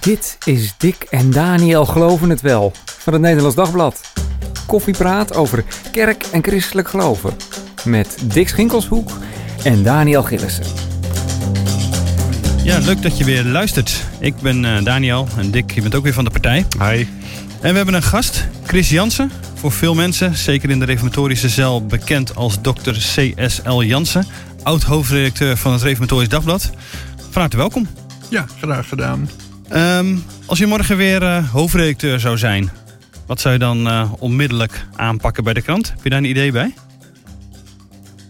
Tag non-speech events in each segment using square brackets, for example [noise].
Dit is Dick en Daniel Geloven het Wel van het Nederlands Dagblad. Koffiepraat over kerk en christelijk geloven. Met Dick Schinkelshoek en Daniel Gillissen. Ja, leuk dat je weer luistert. Ik ben uh, Daniel en Dick, je bent ook weer van de partij. Hi. En we hebben een gast, Chris Jansen. Voor veel mensen, zeker in de reformatorische cel, bekend als dokter C.S.L. Jansen. Oud-hoofdredacteur van het Reformatorisch Dagblad. Van harte welkom. Ja, graag gedaan. Um, als je morgen weer uh, hoofdredacteur zou zijn, wat zou je dan uh, onmiddellijk aanpakken bij de krant? Heb je daar een idee bij?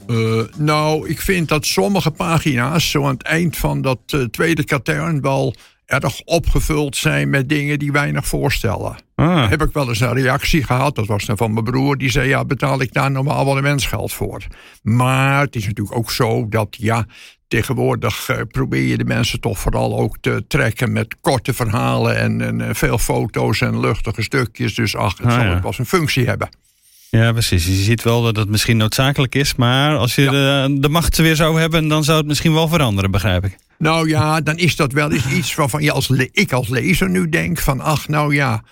Uh, nou, ik vind dat sommige pagina's zo aan het eind van dat tweede katern wel erg opgevuld zijn met dingen die weinig voorstellen. Ah. Heb ik wel eens een reactie gehad, dat was dan van mijn broer, die zei: Ja, betaal ik daar normaal wel een mensgeld voor. Maar het is natuurlijk ook zo dat, ja, tegenwoordig uh, probeer je de mensen toch vooral ook te trekken met korte verhalen en, en uh, veel foto's en luchtige stukjes. Dus ach, het ah, zal ja. wel een functie hebben. Ja, precies. Je ziet wel dat het misschien noodzakelijk is, maar als je ja. de, de macht weer zou hebben, dan zou het misschien wel veranderen, begrijp ik. Nou ja, dan is dat wel eens iets waarvan je als ik als lezer nu denk van ach, nou ja,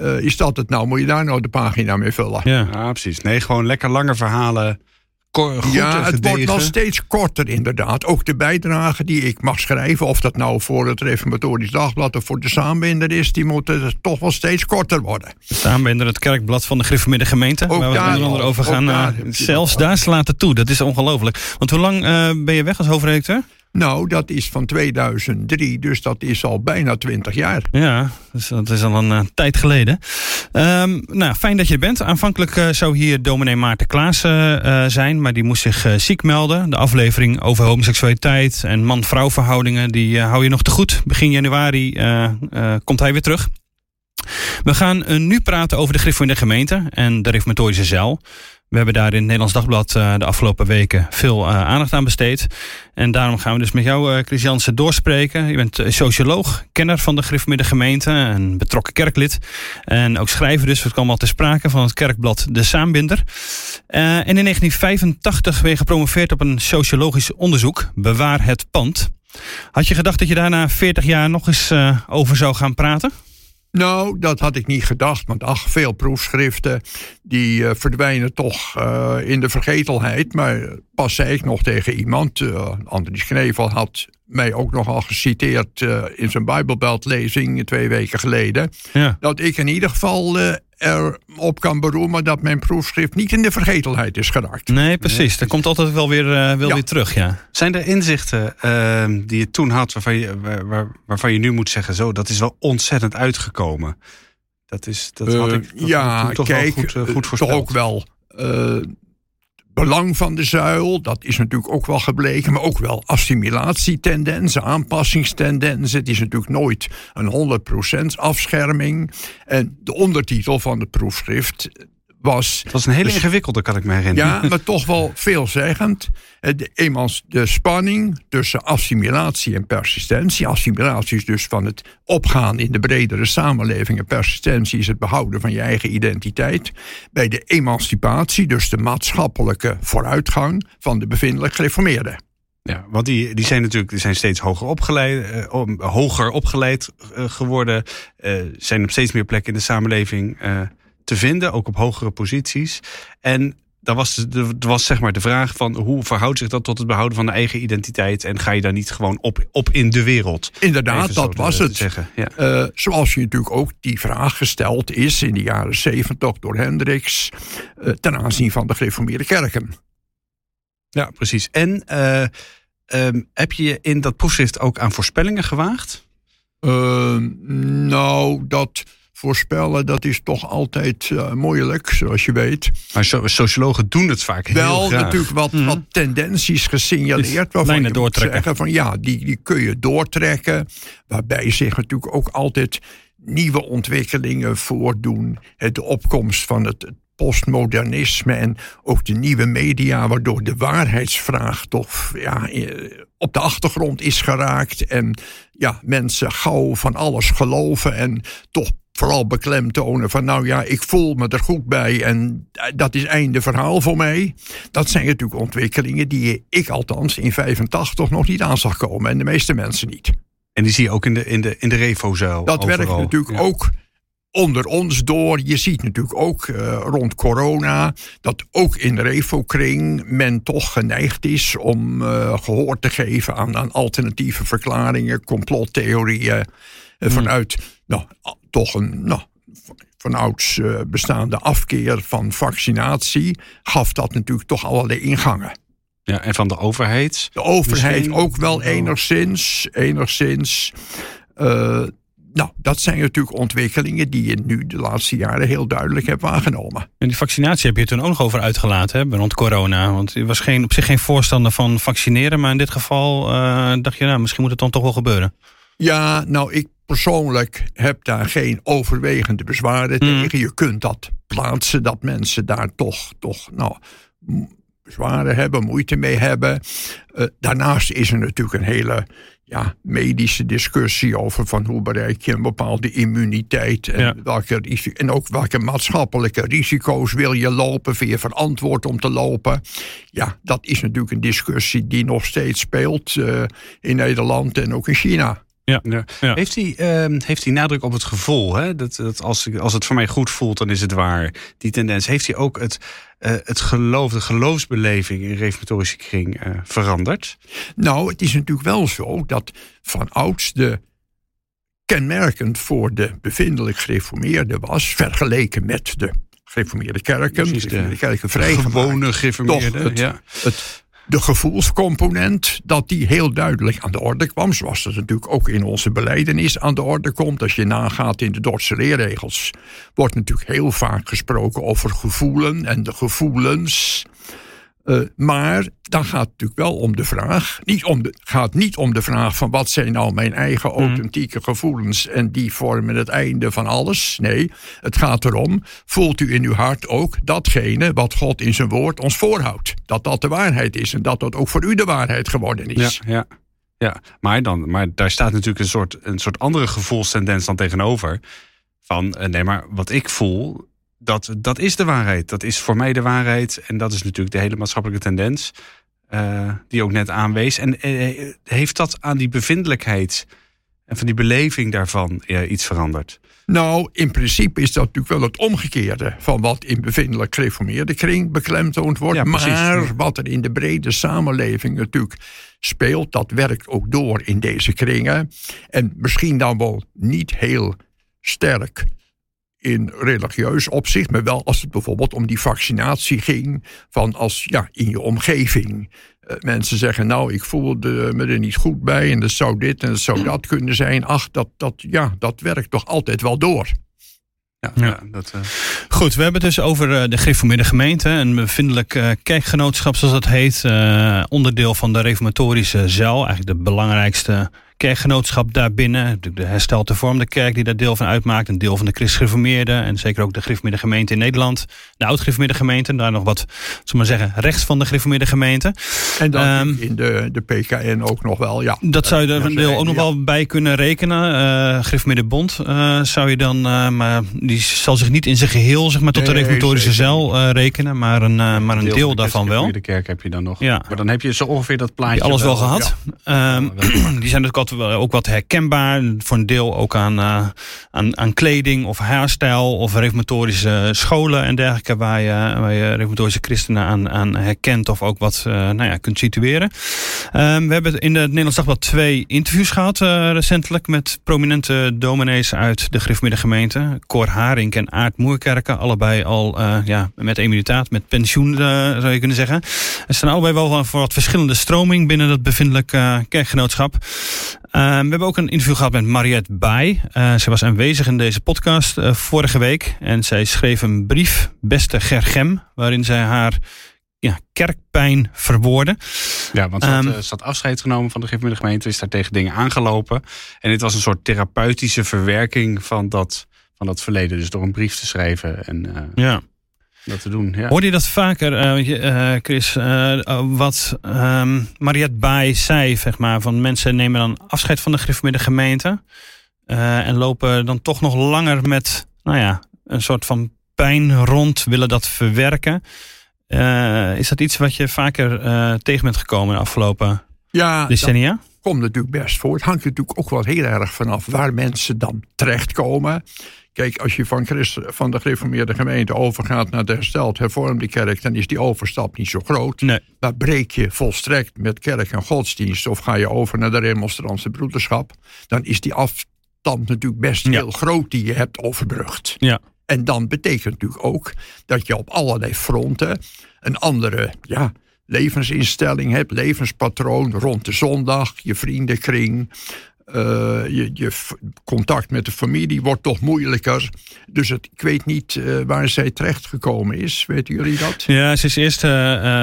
uh, is dat het nou? Moet je daar nou de pagina mee vullen? Ja, ja precies. Nee, gewoon lekker lange verhalen. Goed ja, het wordt wel steeds korter inderdaad. Ook de bijdrage die ik mag schrijven, of dat nou voor het Reformatorisch Dagblad of voor de Saambinder is, die moeten toch wel steeds korter worden. De Saambinder, het kerkblad van de Gereformeerde Gemeente, ook waar we het onder over gaan. Daar, uh, zelfs daar slaat het toe. Dat is ongelooflijk. Want hoe lang uh, ben je weg als hoofdredacteur? Nou, dat is van 2003, dus dat is al bijna 20 jaar. Ja, dus dat is al een uh, tijd geleden. Um, nou, fijn dat je er bent. Aanvankelijk uh, zou hier dominee Maarten Klaassen uh, zijn, maar die moest zich ziek melden. De aflevering over homoseksualiteit en man-vrouw verhoudingen, die hou je nog te goed. Begin januari komt hij weer terug. We gaan nu praten over de Griffo in de gemeente en de reformatorische zeil. We hebben daar in het Nederlands Dagblad uh, de afgelopen weken veel uh, aandacht aan besteed. En daarom gaan we dus met jou, uh, Chris doorspreken. Je bent socioloog, kenner van de Griffemidde gemeente en betrokken kerklid. En ook schrijver dus, het kwam al te sprake van het kerkblad De Saambinder. en in 1985 ben je gepromoveerd op een sociologisch onderzoek, Bewaar het Pand. Had je gedacht dat je daarna 40 jaar nog eens over zou gaan praten? Nou, dat had ik niet gedacht. Want ach, veel proefschriften die uh, verdwijnen toch uh, in de vergetelheid. Maar pas zei ik nog tegen iemand, uh, Andries Knevel had mij ook nogal geciteerd in zijn Bijbelbeltlezing twee weken geleden. Ja. Dat ik in ieder geval erop kan beroemen dat mijn proefschrift niet in de vergetelheid is geraakt. Nee, precies. Dat komt altijd wel weer, uh, wel ja. weer terug, ja. Zijn er inzichten uh, die je toen had waarvan je, waar, waarvan je nu moet zeggen... zo, dat is wel ontzettend uitgekomen? Dat is, dat had ik dat ja, toch kijk, wel goed, uh, goed voorspeld. toch ook wel belang van de zuil, dat is natuurlijk ook wel gebleken, maar ook wel assimilatietendensen, aanpassingstendensen. Het is natuurlijk nooit een 100% afscherming. En de ondertitel van het proefschrift was. Het was een hele dus, ingewikkelde, kan ik me herinneren. Ja, maar toch wel veelzeggend. De, eenmaal de spanning tussen assimilatie en persistentie. Assimilatie is dus van het opgaan in de bredere samenleving. En persistentie is het behouden van je eigen identiteit. Bij de emancipatie, dus de maatschappelijke vooruitgang van de bevindelijk gereformeerden. Ja, want die, die zijn natuurlijk die zijn steeds hoger opgeleid, uh, hoger opgeleid uh, geworden. Uh, zijn op steeds meer plekken in de samenleving te vinden, ook op hogere posities. En daar was, de, was zeg maar de vraag van hoe verhoudt zich dat tot het behouden van de eigen identiteit en ga je daar niet gewoon op, op in de wereld? Inderdaad, dat was het. Zeggen. Ja. Uh, zoals je natuurlijk ook die vraag gesteld is in de jaren zeventig door Hendricks uh, ten aanzien van de gereformeerde kerken. Ja, precies. En uh, um, heb je in dat proefschrift ook aan voorspellingen gewaagd? nou, dat voorspellen, dat is toch altijd uh, moeilijk, zoals je weet. Maar sociologen doen het vaak heel Wel natuurlijk wat, mm -hmm. wat tendenties gesignaleerd. Waarvan je doortrekken. zeggen van ja, die, die kun je doortrekken. Waarbij zich natuurlijk ook altijd nieuwe ontwikkelingen voordoen. De opkomst van het postmodernisme en ook de nieuwe media, waardoor de waarheidsvraag toch ja, op de achtergrond is geraakt. En ja, mensen gauw van alles geloven en toch vooral beklemtonen van nou ja, ik voel me er goed bij en dat is einde verhaal voor mij. Dat zijn natuurlijk ontwikkelingen die ik althans in 85 nog niet aan zag komen en de meeste mensen niet. En die zie je ook in de, in de, in de Revo-zuil. Dat werkt natuurlijk ook onder ons door. Je ziet natuurlijk ook uh, rond corona dat ook in de Revo-kring men toch geneigd is om uh, gehoor te geven aan, aan alternatieve verklaringen, complottheorieën. Uh, vanuit nou, toch een nou, vanouds bestaande afkeer van vaccinatie, gaf dat natuurlijk toch allerlei ingangen. Ja, en van de overheid? De overheid ook wel enigszins. enigszins nou, dat zijn natuurlijk ontwikkelingen die je nu de laatste jaren heel duidelijk hebt waargenomen. En die vaccinatie heb je toen ook nog over uitgelaten, hè, rond corona. Want je was geen, op zich geen voorstander van vaccineren, maar in dit geval uh, dacht je, nou, misschien moet het dan toch wel gebeuren. Ja, nou, ik persoonlijk heb daar geen overwegende bezwaren hmm. tegen. Je kunt dat plaatsen, dat mensen daar toch, toch nou, bezwaren hebben, moeite mee hebben. Uh, daarnaast is er natuurlijk een hele ja, medische discussie over van hoe bereik je een bepaalde immuniteit en, welke, en ook welke maatschappelijke risico's wil je lopen, vind je verantwoord om te lopen. Ja, dat is natuurlijk een discussie die nog steeds speelt uh, in Nederland en ook in China. Ja. ja. Heeft, hij, uh, heeft hij nadruk op het gevoel? Hè? Dat, dat als, als het voor mij goed voelt, dan is het waar. Die tendens. Heeft hij ook het, uh, het geloof, de geloofsbeleving in reformatorische kring uh, veranderd? Nou, het is natuurlijk wel zo dat van ouds de kenmerkend voor de bevindelijk gereformeerde was, vergeleken met de gereformeerde kerken, de, de kerken gewone gereformeerde, ja. het de gevoelscomponent, dat die heel duidelijk aan de orde kwam. Zoals dat natuurlijk ook in onze beleidenis aan de orde komt. Als je nagaat in de Dordtse leerregels, wordt natuurlijk heel vaak gesproken over gevoelen en de gevoelens. Uh, maar dan gaat het natuurlijk wel om de vraag. Niet om de, gaat niet om de vraag van wat zijn nou mijn eigen mhm. authentieke gevoelens en die vormen het einde van alles. Nee, het gaat erom, voelt u in uw hart ook datgene wat God in zijn woord ons voorhoudt. Dat dat de waarheid is en dat dat ook voor u de waarheid geworden is. Ja, ja. ja. Maar, dan, maar daar staat natuurlijk een soort, een soort andere gevoelstendens dan tegenover. Van eh, nee, maar wat ik voel, dat, dat is de waarheid. Dat is voor mij de waarheid. En dat is natuurlijk de hele maatschappelijke tendens. Uh, die ook net aanwees. En uh, heeft dat aan die bevindelijkheid en van die beleving daarvan uh, iets veranderd? Nou, in principe is dat natuurlijk wel het omgekeerde van wat in bevindelijk gereformeerde kring beklemtoond wordt. maar wat er in de brede samenleving natuurlijk speelt, dat werkt ook door in deze kringen. En misschien dan wel niet heel sterk in religieus opzicht, maar wel als het bijvoorbeeld om die vaccinatie ging, van als ja, in je omgeving. Uh, mensen zeggen, nou, ik voelde me er niet goed bij en dat zou dit en dat zou dat kunnen zijn. Ach, dat, dat, ja, dat werkt toch altijd wel door. Ja, ja. Dat, uh... Goed, we hebben het dus over uh, de gereformeerde gemeente. Een bevindelijk uh, kerkgenootschap, zoals dat heet. onderdeel van de reformatorische zeil. Eigenlijk de belangrijkste kerkgenootschap daarbinnen. De herstelde vormde kerk die daar deel van uitmaakt. Een deel van de christgereformeerden. En zeker ook de gereformeerde gemeente in Nederland. De oud-gereformeerde gemeente. Daar nog wat, zullen maar zeggen, rechts van de gereformeerde gemeente. En dan um, in de, de PKN ook nog wel, ja. Dat zou je er een deel ook nog wel bij kunnen rekenen. Uh, gereformeerde bond uh, zou je dan, uh, maar die zal zich niet in zijn geheel zeg maar, tot de reformatorische zeil rekenen. Maar een, maar een deel, deel daarvan wel. De kerk heb je dan nog. Ja. Maar dan heb je zo ongeveer dat plaatje. alles wel, gehad. Ja. Um, [clears throat] die zijn natuurlijk ook wat herkenbaar. Voor een deel ook aan, uh, aan, aan kleding of haarstijl of reformatorische scholen en dergelijke. Waar je, waar je reformatorische christenen aan, aan herkent of ook wat uh, nou ja, kunt situeren. Um, we hebben in het Nederlands Dagblad twee interviews gehad uh, recentelijk met prominente dominees uit de gereformeerde gemeente. Cor Haring en Aart Moerkerken. Allebei al ja, met emeritaat, met pensioen zou je kunnen zeggen. Er staan allebei wel voor wat verschillende stroming binnen dat bevindelijk kerkgenootschap. Ehm, we hebben ook een interview gehad met Mariette Baai. Uh, zij was aanwezig in deze podcast uh, vorige week. En zij schreef een brief, Beste Gergem, waarin zij haar ja, kerkpijn verwoordde. Ja, want ze had, um, had afscheid genomen van de de gemeente, is daar tegen dingen aangelopen. En dit was een soort therapeutische verwerking van dat, van dat verleden. Dus door een brief te schrijven. En, uh, ja dat te doen. Ja. Hoorde je dat vaker, uh, Chris? Uh, wat um, Mariette Baai zei, zeg maar, van mensen nemen dan afscheid van de gereformeerde gemeente. en lopen dan toch nog langer met, nou ja, een soort van pijn rond, willen dat verwerken. is dat iets wat je vaker tegen bent gekomen de afgelopen ja, decennia? komt natuurlijk best voor. Het hangt natuurlijk ook wel heel erg vanaf waar mensen dan terechtkomen. Kijk, als je van, Christ, van de gereformeerde gemeente overgaat naar de hersteld hervormde kerk, dan is die overstap niet zo groot. Nee. Maar breek je volstrekt met kerk en godsdienst of ga je over naar de remonstrantse broederschap, dan is die afstand natuurlijk best heel groot die je hebt overbrugd. Ja. En dan betekent natuurlijk ook dat je op allerlei fronten een andere ja, levensinstelling hebt, levenspatroon rond de zondag, je vriendenkring, je, je, contact met de familie wordt toch moeilijker. Dus het, ik weet niet uh, waar zij terechtgekomen is. Weten jullie dat? Ja, ze is eerst uh,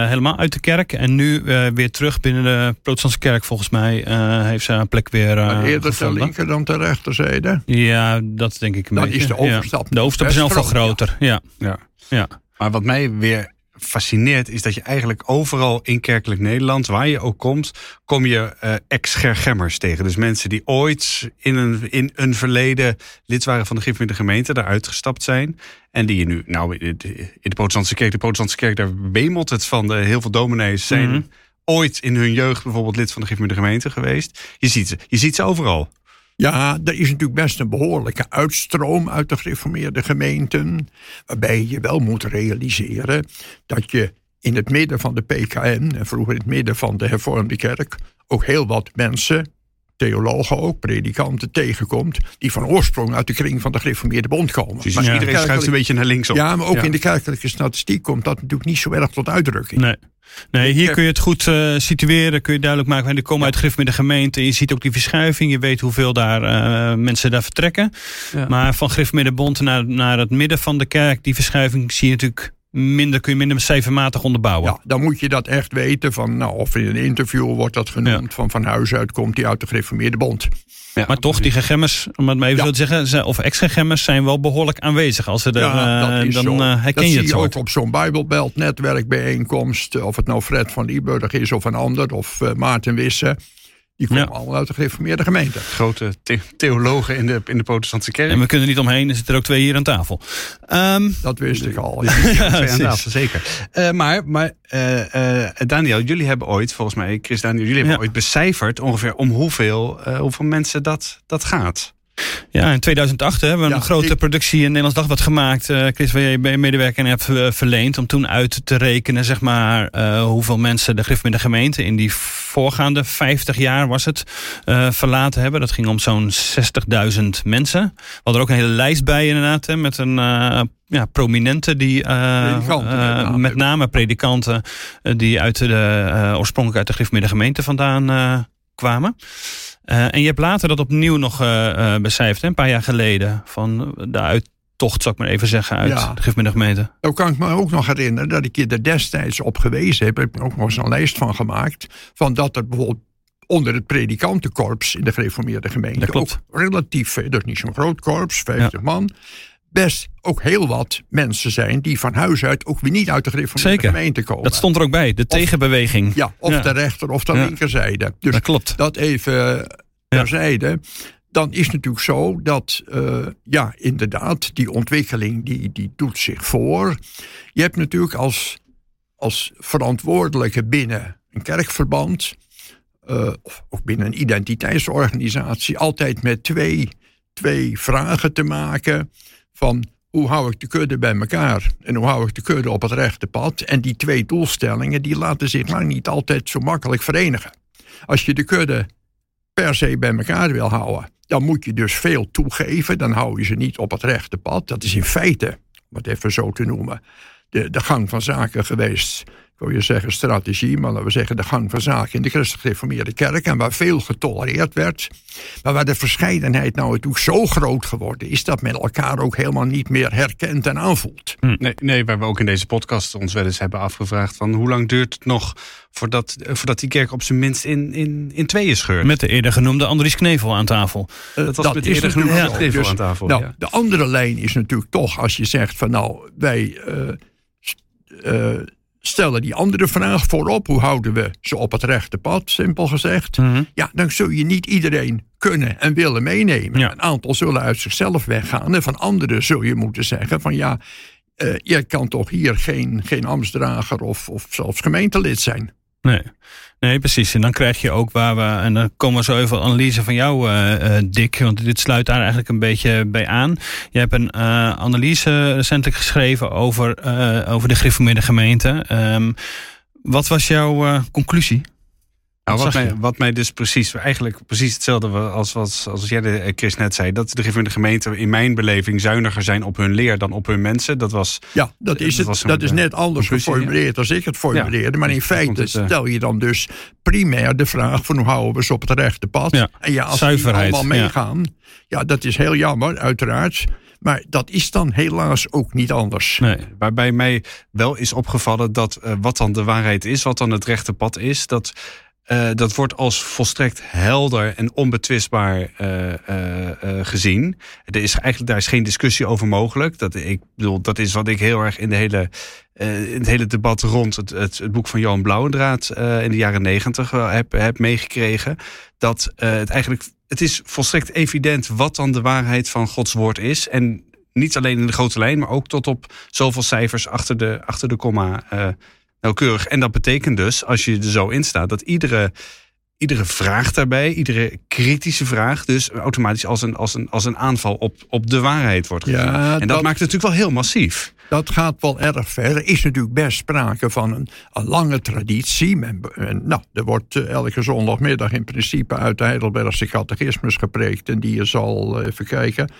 helemaal uit de kerk. En nu weer terug binnen de protestantse kerk volgens mij. heeft ze een plek weer maar Eerder gevonden. ter linker dan ter rechterzijde? Ja, dat denk ik een dan beetje. is de overstap ja. De overstap is nog veel groter. Ja. Ja. ja. Maar wat mij weer fascineert, is dat je eigenlijk overal in kerkelijk Nederland, waar je ook komt, kom je uh, ex-gergemmers tegen. Dus mensen die ooit in een, in een verleden lid waren van de Gif de gemeente, daar uitgestapt zijn. En die je nu, nou, in de protestantse kerk, de protestantse kerk, daar wemelt het van. De, heel veel dominees zijn mhm. ooit in hun jeugd bijvoorbeeld lid van de Gif de gemeente geweest. Je ziet ze, je ziet ze overal. Ja, er is natuurlijk best een behoorlijke uitstroom uit de gereformeerde gemeenten. Waarbij je wel moet realiseren dat je in het midden van de PKN en vroeger in het midden van de hervormde kerk ook heel wat mensen, theologen ook, predikanten tegenkomt, die van oorsprong uit de kring van de gereformeerde bond komen. Dus maar iedereen schuift een beetje naar links op. Ja, maar ook in de kerkelijke statistiek komt dat natuurlijk niet zo erg tot uitdrukking. Nee. Nee, hier kun je het goed uh, situeren. Kun je duidelijk maken. Die komen uit Grif met de gemeente. Je ziet ook die verschuiving. Je weet hoeveel daar uh, mensen daar vertrekken. Ja. Maar van Grif Middenbond naar, naar het midden van de kerk. Die verschuiving zie je natuurlijk minder, kun je minder cijfermatig onderbouwen. Ja, dan moet je dat echt weten. Van, nou, of in een interview wordt dat genoemd. Van van huis uit komt die uit de gereformeerde bond. Ja, maar toch, die gegemmers, om het maar even zo te zeggen, of ex-gegemmers zijn wel behoorlijk aanwezig. Als ze er, ja, uh, dan uh, herken dat je het zie je ook op zo'n Bijbelbelt netwerkbijeenkomst. Of het nou Fred van Lieburg is of een ander, of uh, Maarten Wisse. Die komen allemaal uit de gereformeerde gemeente. Grote theologen in de, in de protestantse kerk. En we kunnen niet omheen, er zitten er ook twee hier aan tafel. Um, dat wist ik al. [laughs] Ja, twee aan tafel, zeker. Uh, maar maar uh, uh, Daniel, jullie hebben ooit, volgens mij, Chris Daniel, jullie hebben ooit becijferd ongeveer om hoeveel, hoeveel mensen dat, dat gaat. Ja, in 2008 hè, hebben we een grote productie in Nederlands Dagblad gemaakt. Uh, Chris, waar je medewerker hebt uh, verleend. Om toen uit te rekenen, zeg maar, uh, hoeveel mensen de Grif met de gemeente in die voorgaande 50 jaar was het, verlaten hebben. Dat ging om zo'n 60.000 mensen. We hadden er ook een hele lijst bij inderdaad, hè, met een ja, prominente die met name predikanten die uit de oorspronkelijk uit de Grif met de gemeente vandaan kwamen. Uh, en je hebt later dat opnieuw nog uh, uh, becijferd, een paar jaar geleden. Van de uittocht, zal ik maar even zeggen, uit ja. de gemeente. Dan kan ik me ook nog herinneren dat ik je er destijds op gewezen heb. Heb ik ook nog eens een lijst van gemaakt. Van dat er bijvoorbeeld onder het predikantenkorps in de gereformeerde gemeente. Ook relatief, dus niet zo'n groot korps, 50 ja. man best ook heel wat mensen zijn die van huis uit ook weer niet uit de gereformeerde gemeente komen. Dat stond er ook bij, de tegenbeweging. Ja, of de rechter of de linkerzijde. Dus dat klopt. Dat even terzijde. Dan is het natuurlijk zo dat, uh, ja, inderdaad, die ontwikkeling die, die doet zich voor. Je hebt natuurlijk als, als verantwoordelijke binnen een kerkverband, uh, of binnen een identiteitsorganisatie, altijd met twee, twee vragen te maken van hoe hou ik de kudde bij elkaar en hoe hou ik de kudde op het rechte pad. En die twee doelstellingen die laten zich lang niet altijd zo makkelijk verenigen. Als je de kudde per se bij elkaar wil houden, dan moet je dus veel toegeven. Dan hou je ze niet op het rechte pad. Dat is in feite, om het even zo te noemen, de, de gang van zaken geweest wil je zeggen strategie, maar laten we zeggen de gang van zaken in de christelijk gereformeerde kerk. En waar veel getolereerd werd. Maar waar de verscheidenheid nou natuurlijk zo groot geworden is dat men elkaar ook helemaal niet meer herkent en aanvoelt. Hm. Nee, nee, waar we ook in deze podcast ons wel eens hebben afgevraagd van hoe lang duurt het nog voordat, voordat die kerk op zijn minst in, in, in tweeën scheurt. Met de eerder genoemde Andries Knevel aan tafel. Uh, dat was met de eerder genoemde ja. Knevel dus, aan tafel. Nou, De andere lijn is natuurlijk toch als je zegt van nou, wij... Uh, uh, stellen die andere vraag voorop. Hoe houden we ze op het rechte pad, simpel gezegd. Mhm. Ja, dan zul je niet iedereen kunnen en willen meenemen. Een aantal zullen uit zichzelf weggaan. En van anderen zul je moeten zeggen van ja, uh, jij kan toch hier geen, geen ambtsdrager of, of zelfs gemeentelid zijn. Nee. Nee, precies. En dan krijg je ook waar we. En dan komen we zo even analyse van jou, uh, Dick. Want dit sluit daar eigenlijk een beetje bij aan. Je hebt een uh, analyse recentelijk geschreven over, over de gereformeerde gemeente. Um, wat was jouw conclusie? Nou, wat, mij, wat mij dus precies, eigenlijk precies hetzelfde als, als, als jij de, Chris net zei. Dat de de gemeente in mijn beleving zuiniger zijn op hun leer dan op hun mensen. Dat was. Ja, dat is, het, dat is net anders geformuleerd als ik het formuleerde. maar in feite eh, stel je dan dus primair de vraag van hoe houden we ze op het rechte pad. Ja, en ja, als we allemaal meegaan, ja. dat is heel jammer, uiteraard. Maar dat is dan helaas ook niet anders. Nee, waarbij mij wel is opgevallen dat uh, wat dan de waarheid is, wat dan het rechte pad is, dat uh, dat wordt als volstrekt helder en onbetwistbaar uh, uh, gezien. Er is eigenlijk daar is geen discussie over mogelijk. Dat, ik bedoel, dat is wat ik heel erg in, de hele, in het hele debat rond het, het, het boek van Johan Blauwendraad in de jaren negentig heb, heb meegekregen. Dat het eigenlijk, het is volstrekt evident wat dan de waarheid van Gods woord is. En niet alleen in de grote lijn, maar ook tot op zoveel cijfers achter de, achter de komma nauwkeurig. En dat betekent dus, als je er zo in staat, dat iedere, iedere vraag daarbij, iedere kritische vraag, dus automatisch als een, als een, als een aanval op, op de waarheid wordt gezien. Ja, en dat, dat, maakt het natuurlijk wel heel massief. Dat gaat wel erg ver. Er is natuurlijk best sprake van een, een lange traditie. nou, er wordt eh, elke zondagmiddag in principe uit de Heidelbergse catechismus gepreekt. En die is al, eh, even kijken.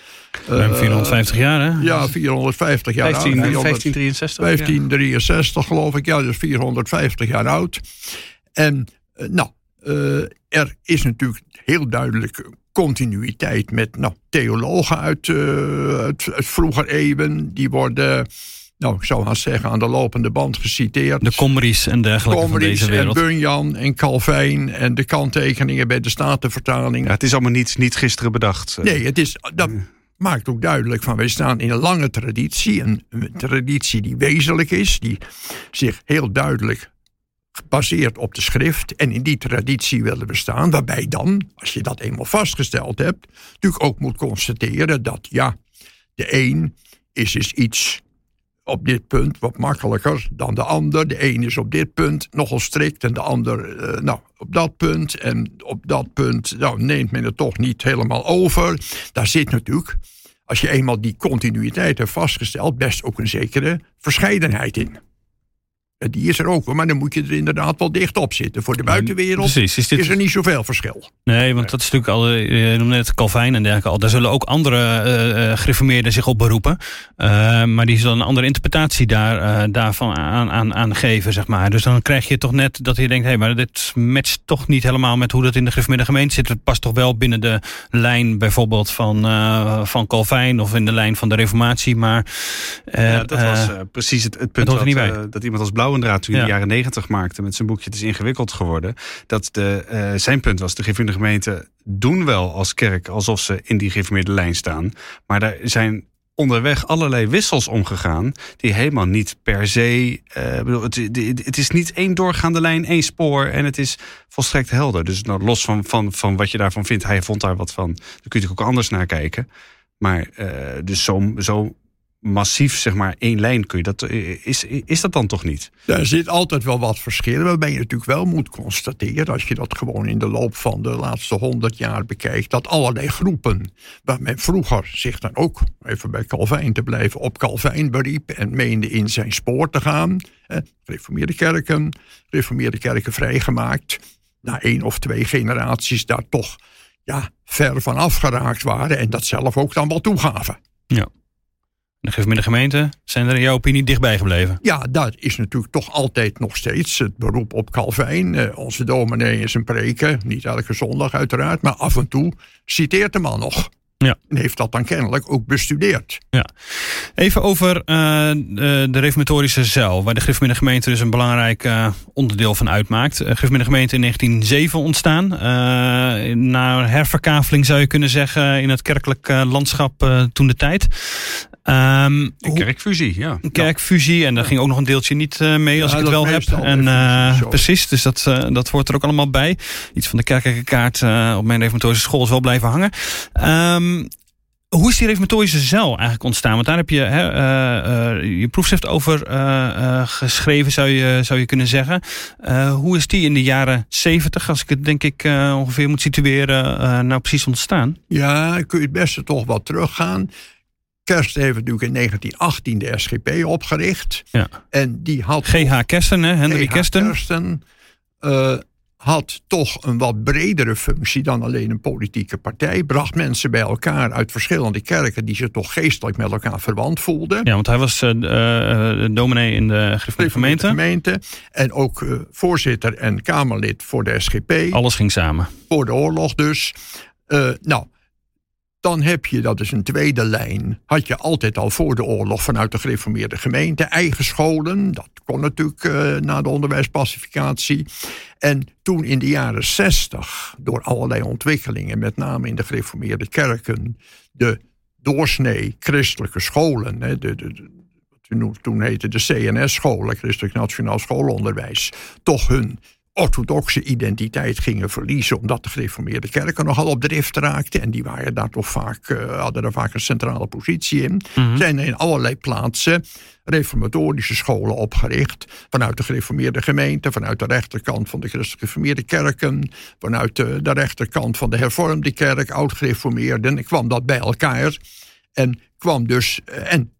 Uh, 450 jaar, hè? Ja, 450 jaar 15, oud. 1563. 1563, geloof ik. Ja, dus 450 jaar oud. En, uh, nou, er is natuurlijk heel duidelijk continuïteit met nou, theologen uit, uh, uit, vroeger eeuwen. Die worden, nou, ik zou maar zeggen, aan de lopende band geciteerd. De Comries en dergelijke Comries van deze wereld. en Bunyan en Calvijn en de kanttekeningen bij de Statenvertaling. Ja, het is allemaal niet, niet gisteren bedacht. Nee, het is... Dat, maakt ook duidelijk van wij staan in een lange traditie. Een, een traditie die wezenlijk is, die zich heel duidelijk gebaseerd op de schrift en in die traditie willen bestaan, waarbij dan, als je dat eenmaal vastgesteld hebt, natuurlijk ook moet constateren dat ja, de een is dus iets op dit punt wat makkelijker dan de ander. De een is op dit punt nogal strikt en de ander uh, nou, op dat punt. En op dat punt nou, neemt men het toch niet helemaal over. Daar zit natuurlijk, als je eenmaal die continuïteit hebt vastgesteld, best ook een zekere verscheidenheid in. Die is er ook, maar dan moet je er inderdaad wel dicht op zitten. Voor de buitenwereld Precies, is, dit... is, er niet zoveel verschil. Nee, want dat is natuurlijk al, je noemde net Calvijn en dergelijke al. Daar zullen ook andere uh, gereformeerden zich op beroepen. Uh, maar die zullen een andere interpretatie daar, uh, daarvan aan, aan, aan geven, zeg maar. Dus dan krijg je toch net dat je denkt, hé, hey, maar dit matcht toch niet helemaal met hoe dat in de gereformeerde gemeente zit. Het past toch wel binnen de lijn bijvoorbeeld van, van Calvijn of in de lijn van de reformatie. Maar ja, dat was precies het, het punt dat, dat, dat iemand als Blauw Toen in de jaren negentig maakte met zijn boekje Het is ingewikkeld geworden. Dat de, uh, zijn punt was, de gereformeerde gemeente doen wel als kerk alsof ze in die gereformeerde lijn staan. Maar daar zijn onderweg allerlei wissels omgegaan die helemaal niet per se. Uh, bedoel, het, het, is niet één doorgaande lijn, één spoor en het is volstrekt helder. Dus nou, los van, van, van wat je daarvan vindt, hij vond daar wat van. Daar kun je ook anders naar kijken. Maar uh, dus zo, zo massief, zeg maar, één lijn kun je dat. Eh, is, is dat dan toch niet? Er zit altijd wel wat verschillen, waarbij je natuurlijk wel moet constateren, als je dat gewoon in de loop van de laatste honderd jaar bekijkt, dat allerlei groepen, waar men vroeger zich dan ook, even bij Calvijn te blijven, op Calvijn beriep en meende in zijn spoor te gaan, eh, reformeerde kerken, reformeerde kerken vrijgemaakt, na één of twee generaties daar toch ja, ver van afgeraakt waren en dat zelf ook dan wel toegaven. Ja de gemeente zijn er in jouw opinie dichtbij gebleven? Ja, dat is natuurlijk toch altijd nog steeds het beroep op Calvijn. Uh, onze dominee is een preken, niet elke zondag uiteraard, maar af en toe citeert de man nog. Ja. En heeft dat dan kennelijk ook bestudeerd. Ja. Even over uh, de, de reformatorische cel, waar de Griffmiddag gemeente dus een belangrijk uh, onderdeel van uitmaakt. Uh, Griffmiddag gemeente in 1907 ontstaan. na herverkaveling zou je kunnen zeggen in het kerkelijk landschap toen de tijd. Um, een kerkfusie, ja. Een kerkfusie. En daar ging ook nog een deeltje niet uh, mee, als ik het wel heb. En, uh, precies, dus dat, uh, dat hoort er ook allemaal bij. Iets van de kerkelijke kaart op mijn reformatorische school is wel blijven hangen. Um, hoe is die reformatorische zeil eigenlijk ontstaan? Want daar heb je hè, uh, je proefschrift over geschreven, zou je, zou je kunnen zeggen. hoe is die in de jaren zeventig, als ik het denk ik ongeveer moet situeren, nou precies ontstaan? Ja, kun je het beste toch wat teruggaan. Kerst heeft natuurlijk in 1918 de SGP opgericht. Ja. En die had. GH Kersten, hè? Henry Kersten. Kersten had toch een wat bredere functie dan alleen een politieke partij. Bracht mensen bij elkaar uit verschillende kerken die zich toch geestelijk met elkaar verwant voelden. Ja, want hij was uh, uh, dominee in de gemeente. gemeente. En ook voorzitter en Kamerlid voor de SGP. Alles ging samen. Voor de oorlog dus. nou, dan heb je, dat is een tweede lijn, had je altijd al voor de oorlog vanuit de gereformeerde gemeente eigen scholen. Dat kon natuurlijk uh, na de onderwijspacificatie. En toen in de jaren zestig, door allerlei ontwikkelingen, met name in de gereformeerde kerken, de doorsnee christelijke scholen, hè, de, de, wat toen heette de CNS-scholen, Christelijk Nationaal Schoolonderwijs, toch hun orthodoxe identiteit gingen verliezen, omdat de gereformeerde kerken nogal op drift raakten. En die waren daar toch vaak, uh, hadden daar vaak een centrale positie in. Mm Zijn er in allerlei plaatsen reformatorische scholen opgericht. Vanuit de gereformeerde gemeente, vanuit de rechterkant van de christelijk gereformeerde kerken, vanuit de, de rechterkant van de hervormde kerk, oud-gereformeerden. kwam dat bij elkaar. En kwam dus, eh, en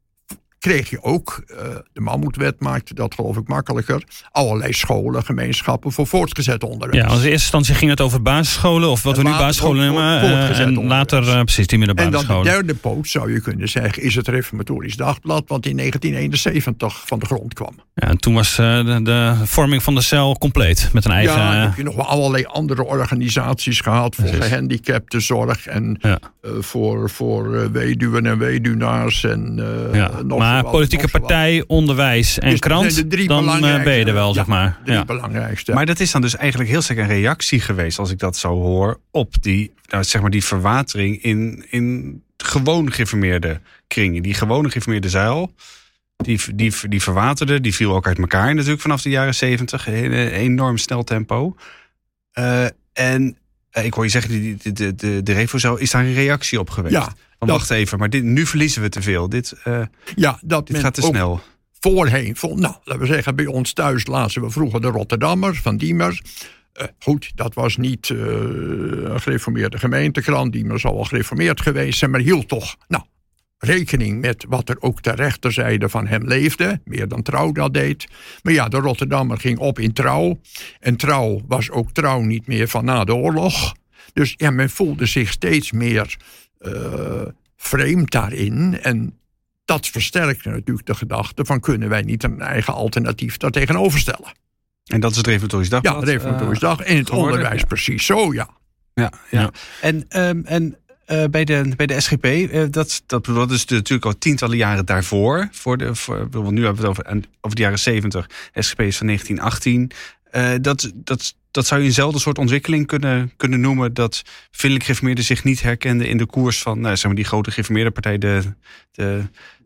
kreeg je ook, uh, de Mammoetwet maakte dat geloof ik makkelijker, allerlei scholen, gemeenschappen voor voortgezet onderwijs. Ja, als eerste instantie ging het over basisscholen, of wat we nu basisscholen noemen, uh, en later uh, precies die middelbare scholen. En dan de derde poot, zou je kunnen zeggen, is het Reformatorisch Dagblad, wat in 1971 van de grond kwam. Ja, en toen was de, de, vorming van de cel compleet, met een eigen... Ja, heb je nog wel allerlei andere organisaties gehad, voor gehandicaptenzorg en ja. voor, voor weduwen en weduwnaars en ja. nog politieke partij, onderwijs en krant, dan eh, ben je er wel, zeg maar. Ja. belangrijkste. Maar dat is dan dus eigenlijk heel sterk een reactie geweest, als ik dat zo hoor, op die, nou, zeg maar die verwatering in, in gewoon geïnformeerde kringen. Die gewone geïnformeerde zuil, die, die, die verwaterde, die viel ook uit elkaar natuurlijk vanaf de jaren zeventig. Een enorm snel tempo. Uh, en eh, ik hoor je zeggen, de, de, de, de, de Revo is daar een reactie op geweest. Ja, van, wacht even, maar dit, nu verliezen we te veel. Dit, uh, ja, dat dit gaat te snel. Voorheen, nou, laten we zeggen, bij ons thuis lazen we vroeger de Rotterdammers van Diemers. Uh, goed, dat was niet uh, een gereformeerde gemeentekrant. Diemers zal wel gereformeerd geweest zijn, maar hield toch nou, rekening met wat er ook ter rechterzijde van hem leefde. Meer dan Trouw dat deed. Maar ja, de Rotterdammer ging op in Trouw. En Trouw was ook Trouw niet meer van na de oorlog. Dus ja, men voelde zich steeds meer uh, vreemd daarin. En dat versterkte natuurlijk de gedachte van kunnen wij niet een eigen alternatief daar tegenover stellen. En dat is het Reformatorisch Dagblad? Ja, het Reformatorisch uh, Dag. En het onderwijs precies zo, ja. Ja, ja. En, um, en uh, bij, de, bij de SGP, uh, dat, dat, dat is natuurlijk al tientallen jaren daarvoor. Voor de, voor, nu hebben we het over, over de jaren 70. SGP is van 1918. Uh, dat, dat, dat zou je eenzelfde soort ontwikkeling kunnen, kunnen noemen. Dat vriendelijk gereformeerden zich niet herkenden in de koers van nou, zeg maar die grote gereformeerde partij, de, de,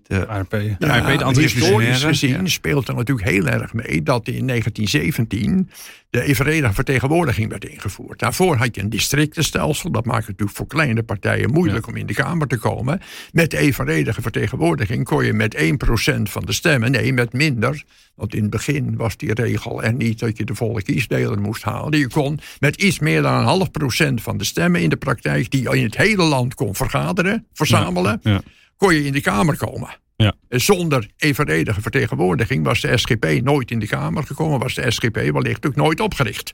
de ARP. De ja, ARP, de Historisch gezien speelt er natuurlijk heel erg mee dat in 1917 de evenredige vertegenwoordiging werd ingevoerd. Daarvoor had je een districtenstelsel. Dat maakt het natuurlijk voor kleine partijen moeilijk om in de Kamer te komen. Met evenredige vertegenwoordiging kon je met 1% van de stemmen, nee, met minder. Want in het begin was die regel er niet dat je de volle kiesdeler moest halen. Je kon met iets meer dan een half procent van de stemmen in de praktijk, die in het hele land kon vergaderen, verzamelen, ja, kon je in de Kamer komen. Ja. Zonder evenredige vertegenwoordiging was de SGP nooit in de Kamer gekomen, was de SGP wellicht ook nooit opgericht.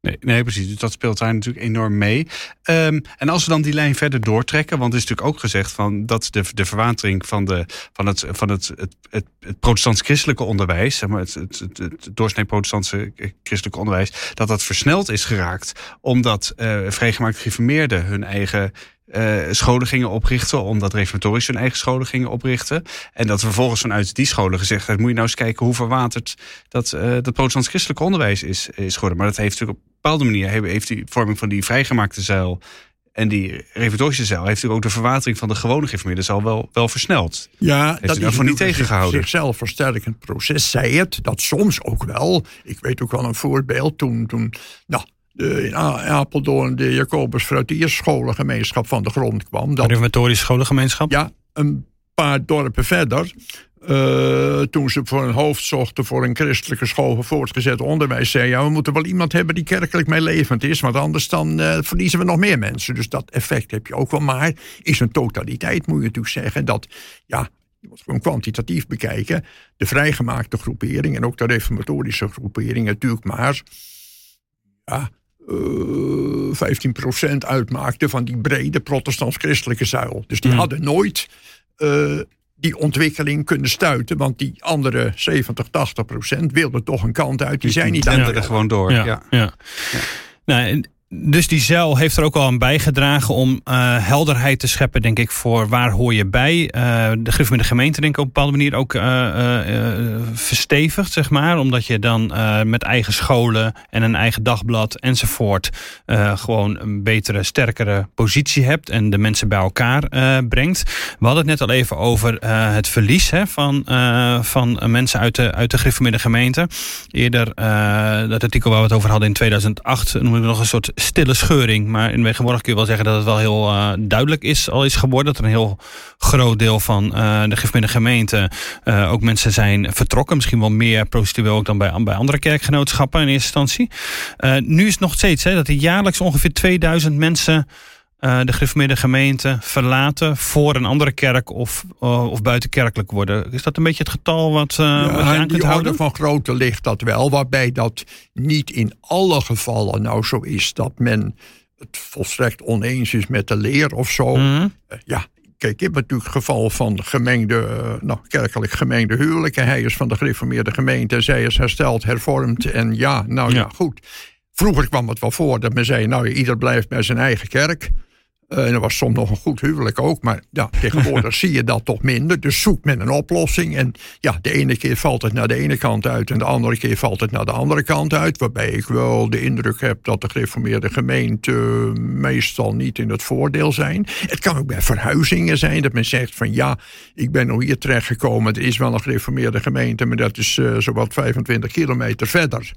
Nee, nee, precies. Dus dat speelt daar natuurlijk enorm mee. Um, en als we dan die lijn verder doortrekken, want er is natuurlijk ook gezegd van dat de, de verwatering van, de, van het, van het, het, het, het protestants-christelijke onderwijs, zeg maar, het, het, het, het doorsnee protestantse christelijke onderwijs, dat dat versneld is geraakt, omdat uh, vrijgemaakt geïnformeerden hun eigen uh, scholen gingen oprichten, omdat reformatorisch hun eigen scholen gingen oprichten. En dat vervolgens vanuit die scholen gezegd werd, moet je nou eens kijken hoe verwaterd dat, uh, dat protestants-christelijk onderwijs is, is geworden. Maar dat heeft natuurlijk op een bepaalde manier, heeft die vorming van die vrijgemaakte zeil en die reformatorische zeil heeft natuurlijk ook de verwatering van de gewone gereformeerde zeil wel, wel versneld. Ja, heeft dat is daarvoor niet tegengehouden. zichzelf versterkend proces, zei het. Dat soms ook wel. Ik weet ook wel een voorbeeld toen, toen nou, de, in Apeldoorn de Jacobus scholengemeenschap van de grond kwam. Dat, reformatorische scholengemeenschap? Ja, een paar dorpen verder. Uh, toen ze voor een hoofd zochten voor een christelijke school voor voortgezet onderwijs, zei ja, we moeten wel iemand hebben die kerkelijk meelevend is, want anders dan uh, verliezen we nog meer mensen. Dus dat effect heb je ook wel. Maar is een totaliteit, moet je natuurlijk zeggen, dat ja, je moet gewoon kwantitatief bekijken. De vrijgemaakte groepering en ook de reformatorische groepering natuurlijk maar ja, eh, 15% uitmaakte van die brede protestants-christelijke zuil. Dus die hmm. hadden nooit die ontwikkeling kunnen stuiten. Want die andere 70, 80 procent wilden toch een kant uit. Die zijn niet aan er gewoon door. Ja, ja. ja. Nou, dus die zeil heeft er ook al aan bijgedragen om uh, helderheid te scheppen, denk ik, voor waar hoor je bij. Uh, de Griff met de gemeente, denk ik, op een bepaalde manier ook uh, verstevigd, zeg maar. Omdat je dan met eigen scholen en een eigen dagblad enzovoort gewoon een betere, sterkere positie hebt en de mensen bij elkaar brengt. We hadden het net al even over het verlies hè, van, van mensen uit de, uit de met de gemeente. Eerder, dat artikel waar we het over hadden in 2008, noemen we nog een soort stille scheuring. Maar in tegenwoordig kun je wel zeggen dat het wel heel uh, duidelijk is, al is geworden. Dat er een heel groot deel van uh, de gifmiddel gemeente uh, ook mensen zijn vertrokken. Misschien wel meer prostitueel ook dan bij, bij andere kerkgenootschappen in eerste instantie. nu is het nog steeds hè, dat er jaarlijks ongeveer 2000 mensen uh, de gereformeerde gemeente verlaten voor een andere kerk of, uh, of buitenkerkelijk worden. Is dat een beetje het getal wat, uh, ja, wat je aan kunt houden? van grootte ligt dat wel, waarbij dat niet in alle gevallen nou zo is dat men het volstrekt oneens is met de leer of zo. Mhm. ja, kijk, ik heb natuurlijk het geval van gemengde, nou, kerkelijk gemengde huwelijken. Hij is van de gereformeerde gemeente, zij is hersteld, hervormd en ja, nou ja, ja goed. Vroeger kwam het wel voor dat men zei, nou, ieder blijft bij zijn eigen kerk. Uh, en er was soms nog een goed huwelijk ook. Maar ja, tegenwoordig [laughs] zie je dat toch minder. Dus zoekt men een oplossing. En ja, de ene keer valt het naar de ene kant uit. En de andere keer valt het naar de andere kant uit. Waarbij ik wel de indruk heb dat de gereformeerde gemeenten meestal niet in het voordeel zijn. Het kan ook bij verhuizingen zijn. Dat men zegt van ja, ik ben nog hier terechtgekomen. Het is wel een gereformeerde gemeente. Maar dat is uh, zowat 25 kilometer verder.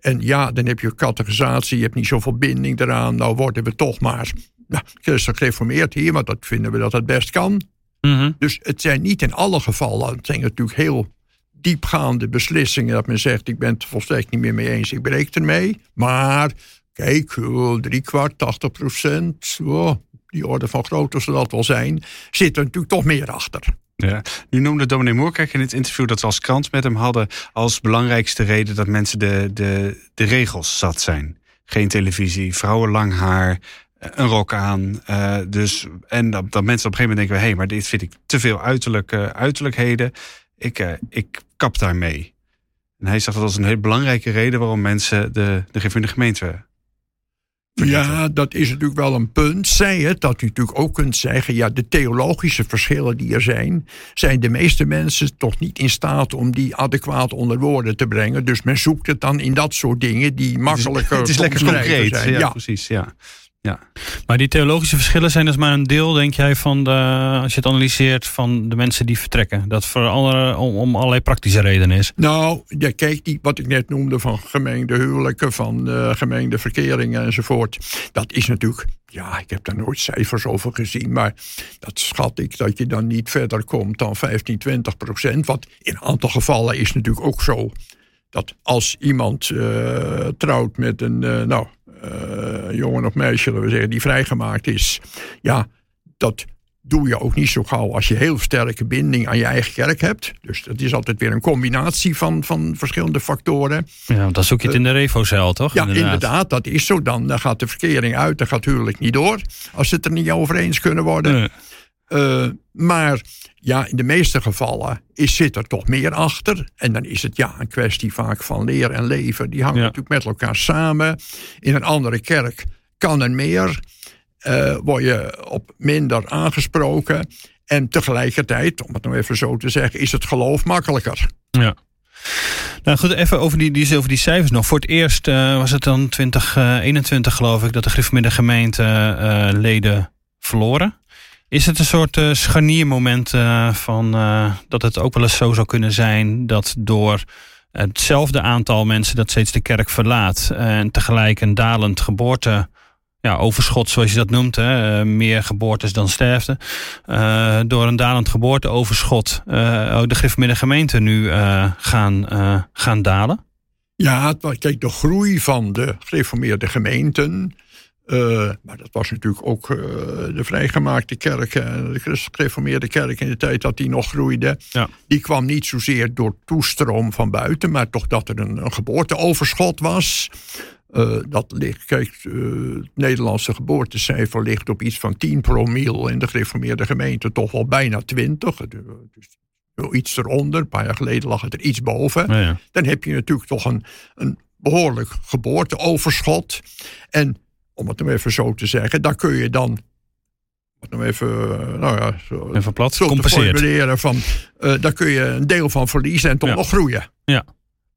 En ja, dan heb je categorisatie. Je hebt niet zoveel binding eraan. Nou worden we toch maar nou, christelijk gereformeerd hier, want dat vinden we dat het best kan. Mhm. Dus het zijn niet in alle gevallen, het zijn natuurlijk heel diepgaande beslissingen dat men zegt, ik ben het volstrekt niet meer mee eens, ik breek ermee. Maar kijk, drie kwart, 80 procent, oh, die orde van grootte zal dat wel zijn, zit er natuurlijk toch meer achter. Ja. Nu noemde dominee Moerkerk in het interview dat we als krant met hem hadden als belangrijkste reden dat mensen de, de, de regels zat zijn. Geen televisie, vrouwen lang haar, een rok aan. Uh, dus, en dat, dat, mensen op een gegeven moment denken: hé, hey, maar dit vind ik te veel uiterlijke uiterlijkheden. Ik, uh, ik kap daarmee. En hij zag dat als een hele belangrijke reden waarom mensen de, de de gemeente. Ja, dat is natuurlijk wel een punt. Zij het dat u natuurlijk ook kunt zeggen: ja, de theologische verschillen die er zijn, zijn de meeste mensen toch niet in staat om die adequaat onder woorden te brengen. Dus men zoekt het dan in dat soort dingen die makkelijker. Het is, het is lekker concreet. Zijn. Ja, ja, precies. Ja. Ja. Maar die theologische verschillen zijn dus maar een deel, denk jij, van de, als je het analyseert, van de mensen die vertrekken. Dat voor alle, om, om allerlei praktische redenen is. Nou, ja, kijk, die, wat ik net noemde van gemeende huwelijken, van uh, gemeende verkeringen enzovoort. Dat is natuurlijk, ja, ik heb daar nooit cijfers over gezien, maar dat schat ik dat je dan niet verder komt dan 15, 20 procent. Wat in een aantal gevallen is natuurlijk ook zo. Dat als iemand uh, trouwt met een, uh, nou, jongen of meisje, we zeggen, die vrijgemaakt is. Ja, dat doe je ook niet zo gauw als je heel sterke binding aan je eigen kerk hebt. Dus dat is altijd weer een combinatie van, van verschillende factoren. Ja, dan zoek je het in de revo toch? Ja, inderdaad. dat is zo. Dan, dan gaat de verkering uit, dan gaat het huwelijk niet door. Als ze het er niet over eens kunnen worden. Uh, maar ja, in de meeste gevallen is, zit er toch meer achter. En dan is het ja een kwestie vaak van leer en leven. Die hangen natuurlijk met elkaar samen. In een andere kerk kan er meer. Uh, word je op minder aangesproken. En tegelijkertijd, om het nou even zo te zeggen, is het geloof makkelijker. Ja. Nou goed, even over die, die, over die cijfers nog. Voor het eerst uh, was het dan 2021 geloof ik dat de Griffemiddag gemeente leden verloren. Is het een soort uh, scharniermoment uh, van uh, dat het ook wel eens zo zou kunnen zijn dat door hetzelfde aantal mensen dat steeds de kerk verlaat. En tegelijk een dalend geboorte ja, overschot, zoals je dat noemt. Hè, meer geboortes dan sterfte. door een dalend geboorteoverschot de gereformeerde gemeente nu gaan, gaan dalen? Ja, kijk, de groei van de gereformeerde gemeenten uh, maar dat was natuurlijk ook uh, de vrijgemaakte kerk, de gereformeerde kerk in de tijd dat die nog groeide. Ja. Die kwam niet zozeer door toestroom van buiten, maar toch dat er een, een geboorteoverschot was. Dat ligt, kijk, het Nederlandse geboortecijfer ligt op iets van 10 promiel. In de gereformeerde gemeente toch wel bijna 20. Dus iets eronder. Een paar jaar geleden lag het er iets boven. Ja, ja. Dan heb je natuurlijk toch een, een behoorlijk geboorteoverschot. En om het nou even zo te zeggen, daar kun je dan nou even, nou ja, zo, even plat, zo compenseren. van, uh, daar kun je een deel van verliezen en toch nog groeien. Ja,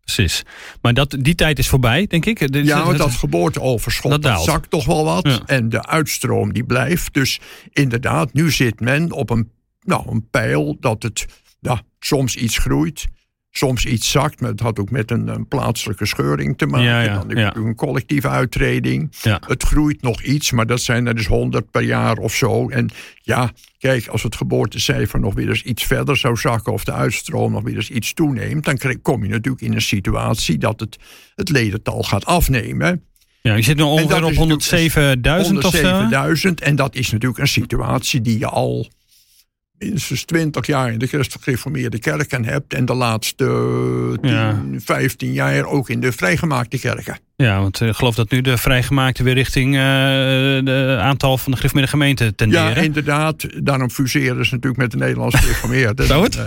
precies. Maar dat, die tijd is voorbij, denk ik. ja, want dat geboorteoverschot dat, zakt toch wel wat. En de uitstroom die blijft. Dus inderdaad, nu zit men op een, nou, een pijl dat het ja, soms iets groeit soms iets zakt. Maar het had ook met een, een plaatselijke scheuring te maken. Ja, ja, dan heb je een collectieve uittreding. Het groeit nog iets, maar dat zijn er dus honderd per jaar of zo. En ja, kijk, als het geboortecijfer nog weer eens iets verder zou zakken... of de uitstroom nog weer eens iets toeneemt... dan kom je natuurlijk in een situatie dat het, het ledental gaat afnemen... Ja, je zit nu ongeveer op 107.000 of zo? 107.000 en dat is natuurlijk een situatie die je al minstens 20 jaar in de christelijk gereformeerde kerken hebt. En de laatste 10, 15 jaar ook in de vrijgemaakte kerken. Ja, want ik geloof dat nu de vrijgemaakte weer richting uh, de aantal van de gereformeerde gemeente tenderen. Ja, inderdaad. Daarom fuseren ze natuurlijk met de Nederlandse [laughs] gereformeerde. Zou het?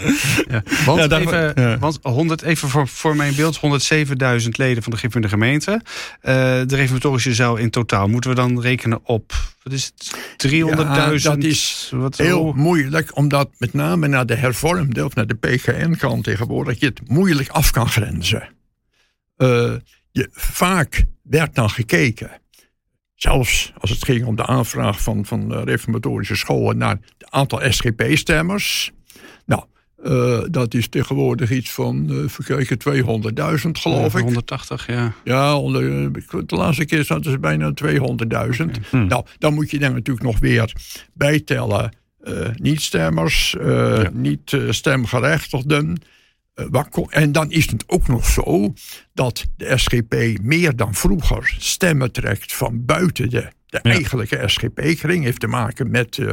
Eh, ja. Want, even, want 100, even voor, voor mijn beeld, 107.000 leden van de GIP in de gemeente. Uh, de reformatorische zaal in totaal. Moeten we dan rekenen op, wat is het, 300.000? Ja, dat is wat, heel moeilijk, omdat met name naar de hervormde of naar de PGN-kant tegenwoordig je het moeilijk af kan grenzen. Uh, je, vaak werd dan gekeken zelfs als het ging om de aanvraag van, van de reformatorische scholen naar het aantal SGP-stemmers. Uh, dat is tegenwoordig iets van, uh, verkijken, 200.000 geloof ik. 180, ja. Ja, onder, eh, de laatste keer zaten ze bijna 200.000. Okay. Hm. Nou, dan moet je dan natuurlijk nog weer bijtellen uh, niet-stemmers, ja. niet-stemgerechtigden. en dan is het ook nog zo dat de SGP meer dan vroeger stemmen trekt van buiten de de eigenlijke SGP-kring heeft te maken met uh,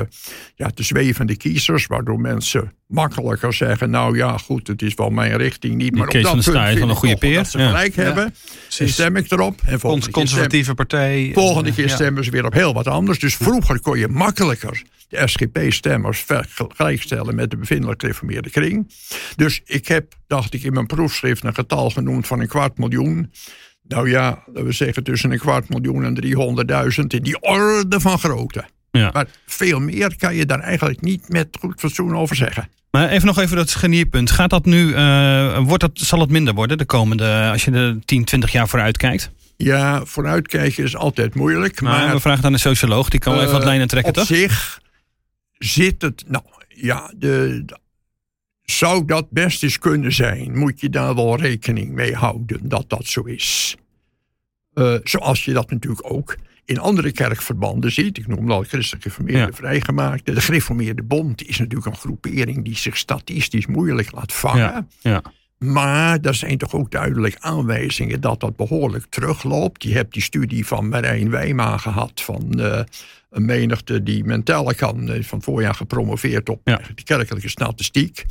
ja, de zwevende kiezers, waardoor mensen makkelijker zeggen: Nou ja, goed, het is wel mijn richting niet. Maar op dat punt vind een goede peer. dat ze gelijk hebben. En stem ik erop. En volgende conservatieve stem, partij. Volgende keer stemmen ze weer op heel wat anders. Dus vroeger kon je makkelijker de SGP-stemmers vergelijkstellen met de bevindelijk gereformeerde kring. Dus ik heb, dacht ik, in mijn proefschrift een getal genoemd van een kwart miljoen. Nou ja, we zeggen tussen een kwart miljoen en 300.000 in die orde van grootte. Ja. Maar veel meer kan je daar eigenlijk niet met goed fatsoen over zeggen. Maar even nog even dat schenierpunt. Gaat dat nu, uh, wordt dat, zal het minder worden de komende, als je de 10, 20 jaar vooruit kijkt? Ja, vooruitkijken is altijd moeilijk. Maar, maar we vragen aan een socioloog, die kan uh, even wat lijnen trekken, op toch? Op zich zit het, nou ja, de, zou dat best eens kunnen zijn? Moet je daar wel rekening mee houden dat dat zo is? Uh, zoals je dat natuurlijk ook in andere kerkverbanden ziet. Ik noem al christelijk gereformeerde ja. vrijgemaakte. De gereformeerde bond is natuurlijk een groepering die zich statistisch moeilijk laat vangen. Ja. Ja. Maar er zijn toch ook duidelijk aanwijzingen dat dat behoorlijk terugloopt. Je hebt die studie van Marijn Wijma gehad van uh, een menigte die mentale kan, uh, van voorjaar gepromoveerd op ja. de kerkelijke statistiek.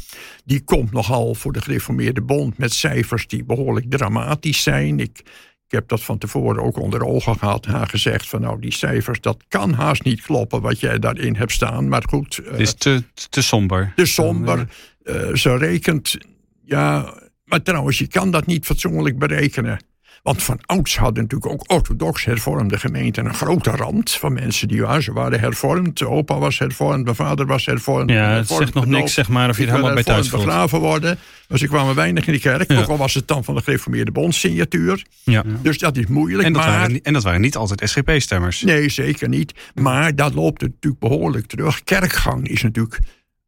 Die komt nogal voor de gereformeerde bond met cijfers die behoorlijk dramatisch zijn. Ik, ik heb dat van tevoren ook onder ogen gehad. Haar gezegd van nou die cijfers, dat kan haast niet kloppen wat jij daarin hebt staan. Maar goed. Het is te, te somber. Te somber. Uh, ze rekent, ja, maar trouwens, je kan dat niet fatsoenlijk berekenen. Want van ouds hadden natuurlijk ook orthodox hervormde gemeenten een grote rand van mensen die ja, ze waren hervormd. Opa was hervormd, mijn vader was hervormd. Ja, het zegt nog niks, zeg maar, of je het helemaal bij thuis voelt. begraven worden. Dus ik kwam weinig in de kerk. Ook al was het dan van de gereformeerde bondsignatuur. Ja. Dus dat is moeilijk. En dat, maar, waren, en dat waren niet altijd SGP-stemmers. Nee, zeker niet. Maar dat loopt natuurlijk behoorlijk terug. Kerkgang is natuurlijk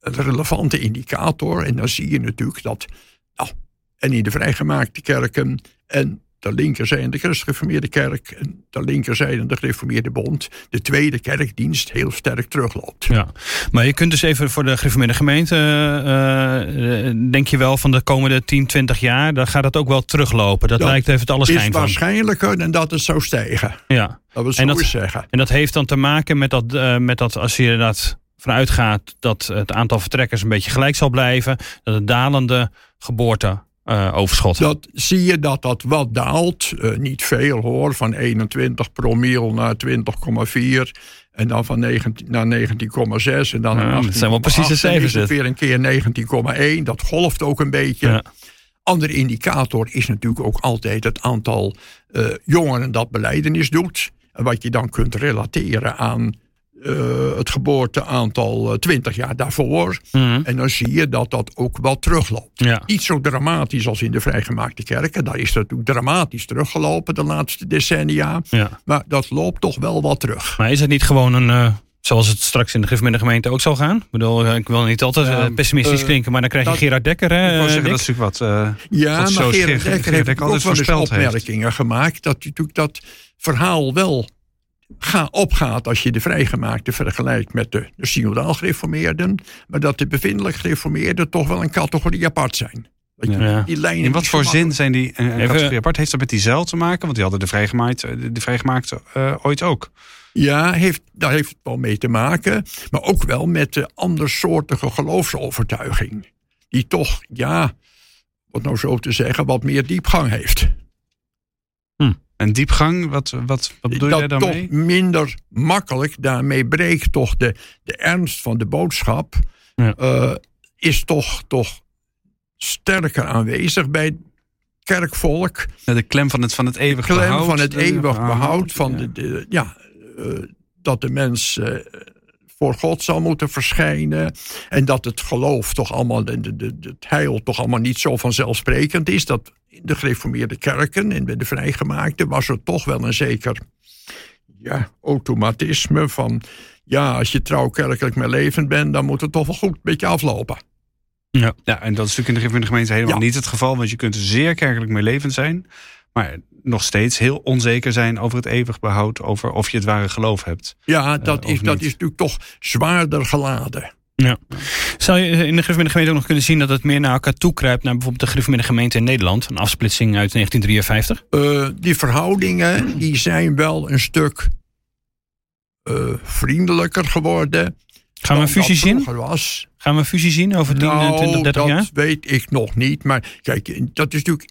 een relevante indicator. En dan zie je natuurlijk dat nou, en in de vrijgemaakte kerken. En de linkerzijde de christgereformeerde kerk en de linkerzijde de gereformeerde bond de tweede kerkdienst heel sterk terugloopt. Ja, maar je kunt dus even voor de gereformeerde gemeente, uh, denk je wel van de komende 10, 20 jaar, dan gaat dat ook wel teruglopen. Dat, lijkt even het alles schijn van. is waarschijnlijker dan dat het zou stijgen. Ja. Dat we zo en dat, zeggen. En dat heeft dan te maken met dat, uh, met dat als je inderdaad vanuit gaat dat het aantal vertrekkers een beetje gelijk zal blijven, dat het dalende geboorte uh, overschot. Dat zie je dat dat wat daalt. Uh, niet veel hoor, van 21 promil naar 20,4. En dan van 19, naar 19,6. En dan ja, dat zijn wel precies de cijfers. En weer een keer 19,1. Dat golft ook een beetje. Ja. Andere indicator is natuurlijk ook altijd het aantal uh, jongeren dat beleidenis doet. En wat je dan kunt relateren aan uh, het geboorteaantal 20 eh, jaar daarvoor. Mhm. En dan zie je dat dat ook wel terugloopt. Niet zo dramatisch als in de vrijgemaakte kerken. Daar is het natuurlijk dramatisch teruggelopen de laatste decennia. Ja. Maar dat loopt toch wel wat terug. Maar is het niet gewoon een... Uh, zoals het straks in de gemeente gemeente ook zal gaan. Ik bedoel, ik wil niet altijd pessimistisch klinken, maar dan krijg je Gerard Dekker. Hè, ik zeggen, dat is natuurlijk wat. Uh, ja, wat maar Gerard Dekker heeft ook wel eens opmerkingen gemaakt dat natuurlijk dat verhaal wel ga, opgaat als je de vrijgemaakte vergelijkt met de, de synodaal gereformeerden. Maar dat de bevindelijk gereformeerden toch wel een categorie apart zijn. Ja. Die lijnen In wat voor zin zijn die een categorie apart? Heeft dat met die zeil te maken? Want die hadden de vrijgemaakte, de vrijgemaakte uh, ooit ook. Ja, heeft, daar heeft het wel mee te maken. Maar ook wel met de andersoortige geloofsovertuiging. Die toch, ja, wat nou zo te zeggen, wat meer diepgang heeft. En diepgang, wat, wat, wat bedoel dat jij daarmee? toch minder makkelijk. Daarmee breekt toch de, de ernst van de boodschap. Ja. Uh, is toch, toch sterker aanwezig bij kerkvolk. de klem van het, van het eeuwig behoud. De klem van het eeuwig behoud. Van ja. De, ja, uh, dat de mens uh, voor God zal moeten verschijnen. En dat het geloof toch allemaal, de, de, de, het heil toch allemaal niet zo vanzelfsprekend is. Dat in de gereformeerde kerken en bij de vrijgemaakte was er toch wel een zeker ja, automatisme van. Ja, als je trouw kerkelijk mee levend bent, dan moet het toch wel goed met je aflopen. Ja, ja en dat is natuurlijk in de gemeente helemaal niet het geval, want je kunt zeer kerkelijk mee levend zijn, maar nog steeds heel onzeker zijn over het eeuwig behoud, over of je het ware geloof hebt. Ja, dat, uh, is, dat is natuurlijk toch zwaarder geladen. Ja. Zou je in de gereformeerde gemeente ook nog kunnen zien dat het meer naar elkaar toe kruipt naar bijvoorbeeld de gereformeerde gemeente in Nederland, een afsplitsing uit 1953? Uh, eh, die verhoudingen die zijn wel een stuk uh, vriendelijker geworden. Gaan we een fusie zien? Was. Gaan we een fusie zien over 10, nou, 20, 30 jaar? Dat weet ik nog niet. Maar kijk, dat is natuurlijk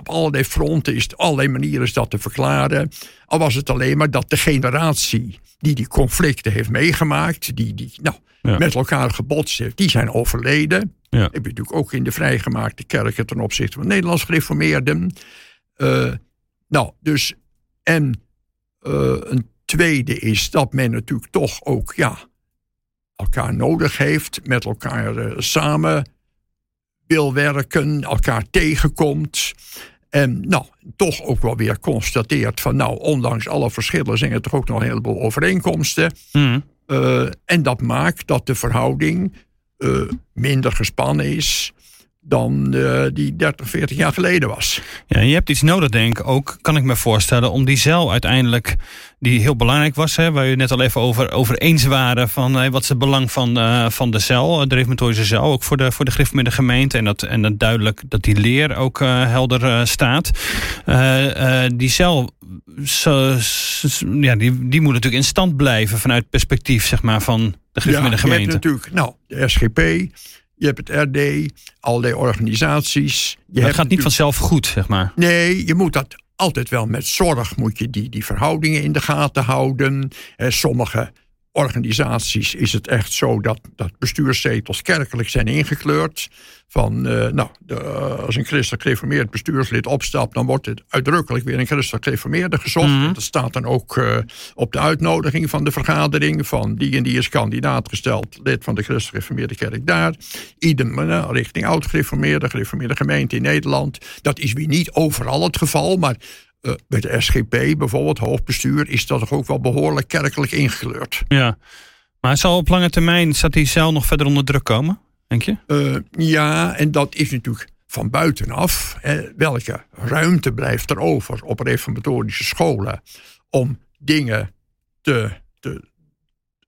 op allerlei fronten is allerlei manieren is dat te verklaren. Al was het alleen maar dat de generatie die die conflicten heeft meegemaakt, die, die nou, met elkaar gebotst heeft, die zijn overleden. Ja. Heb je natuurlijk ook in de vrijgemaakte kerken ten opzichte van Nederlands gereformeerden. Uh, nou, dus en uh, een tweede is dat men natuurlijk toch ook ja, elkaar nodig heeft, met elkaar uh, samen wil werken, elkaar tegenkomt. En nou, toch ook wel weer constateert van nou, ondanks alle verschillen zijn er toch ook nog een heleboel overeenkomsten. Mm. Uh, en dat maakt dat de verhouding uh, minder gespannen is dan uh, die 30, 40 jaar geleden was. Ja, je hebt iets nodig, denk ik, ook, kan ik me voorstellen, om die cel uiteindelijk, die heel belangrijk was, hè, waar je net al even over, over eens waren van hey, wat is het belang van, uh, van de cel, de reformatorische cel, ook voor de, voor de de gemeente, en dat, en dat duidelijk dat die leer ook uh, helder staat. die cel, ja, die, die moet natuurlijk in stand blijven vanuit perspectief, zeg maar, van de gereformeerde ja, gemeente. Ja, natuurlijk, nou, de SGP je hebt het RD, allerlei organisaties. Je het gaat niet vanzelf goed, zeg maar. Nee, je moet dat altijd wel met zorg moet je die, die verhoudingen in de gaten houden. sommige organisaties is het echt zo dat, dat bestuurszetels kerkelijk zijn ingekleurd. Van, uh, nou, de, als een christelijk gereformeerd bestuurslid opstapt, dan wordt het uitdrukkelijk weer een christelijk gereformeerde gezocht. Mm Dat staat dan ook uh, op de uitnodiging van de vergadering van die en die is kandidaat gesteld, lid van de christelijk gereformeerde kerk daar. Idem uh, richting oud-gereformeerde, gereformeerde gemeente in Nederland. Dat is weer niet overal het geval, maar uh, bij de SGP, bijvoorbeeld hoofdbestuur, is dat toch ook wel behoorlijk kerkelijk ingekleurd. Ja, maar zal op lange termijn, staat die cel nog verder onder druk komen, denk je? Uh, ja, en dat is natuurlijk van buitenaf, hè, welke ruimte blijft er over op reformatorische scholen om dingen te,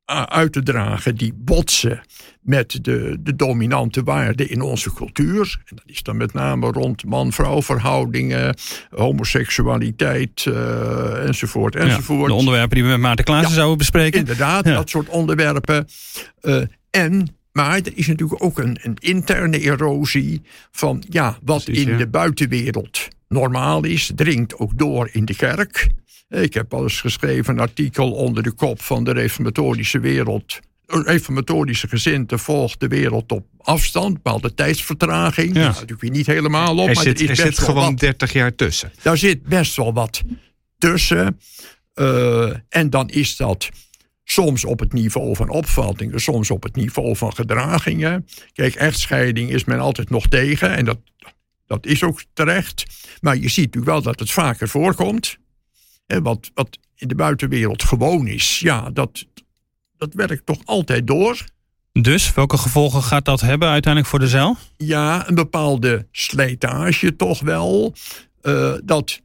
uit te dragen die botsen met de, de dominante waarden in onze cultuur. En dat is dan met name rond man-vrouw verhoudingen, homoseksualiteit uh, enzovoort. enzovoort. de onderwerpen die we met Maarten Klaassen zouden bespreken. Inderdaad, dat soort onderwerpen. Uh, en maar er is natuurlijk ook een, een interne erosie van ja, wat in de buitenwereld normaal is, dringt ook door in de kerk. Ik heb al eens geschreven een artikel onder de kop van de reformatorische wereld. Reformatorische gezinten volgt de wereld op afstand, bepaalde tijdsvertraging. Ja. Dat natuurlijk niet helemaal op. Er maar zit, er, is er zit gewoon wat, 30 jaar tussen. Daar zit best wel wat tussen. Uh, en dan is dat soms op het niveau van opvattingen, soms op het niveau van gedragingen. Kijk, echtscheiding is men altijd nog tegen en dat, dat is ook terecht. Maar je ziet natuurlijk wel dat het vaker voorkomt. Wat, wat in de buitenwereld gewoon is, ja, dat, dat werkt toch altijd door. Dus welke gevolgen gaat dat hebben uiteindelijk voor de zeil? Ja, een bepaalde slijtage toch wel. Uh, dat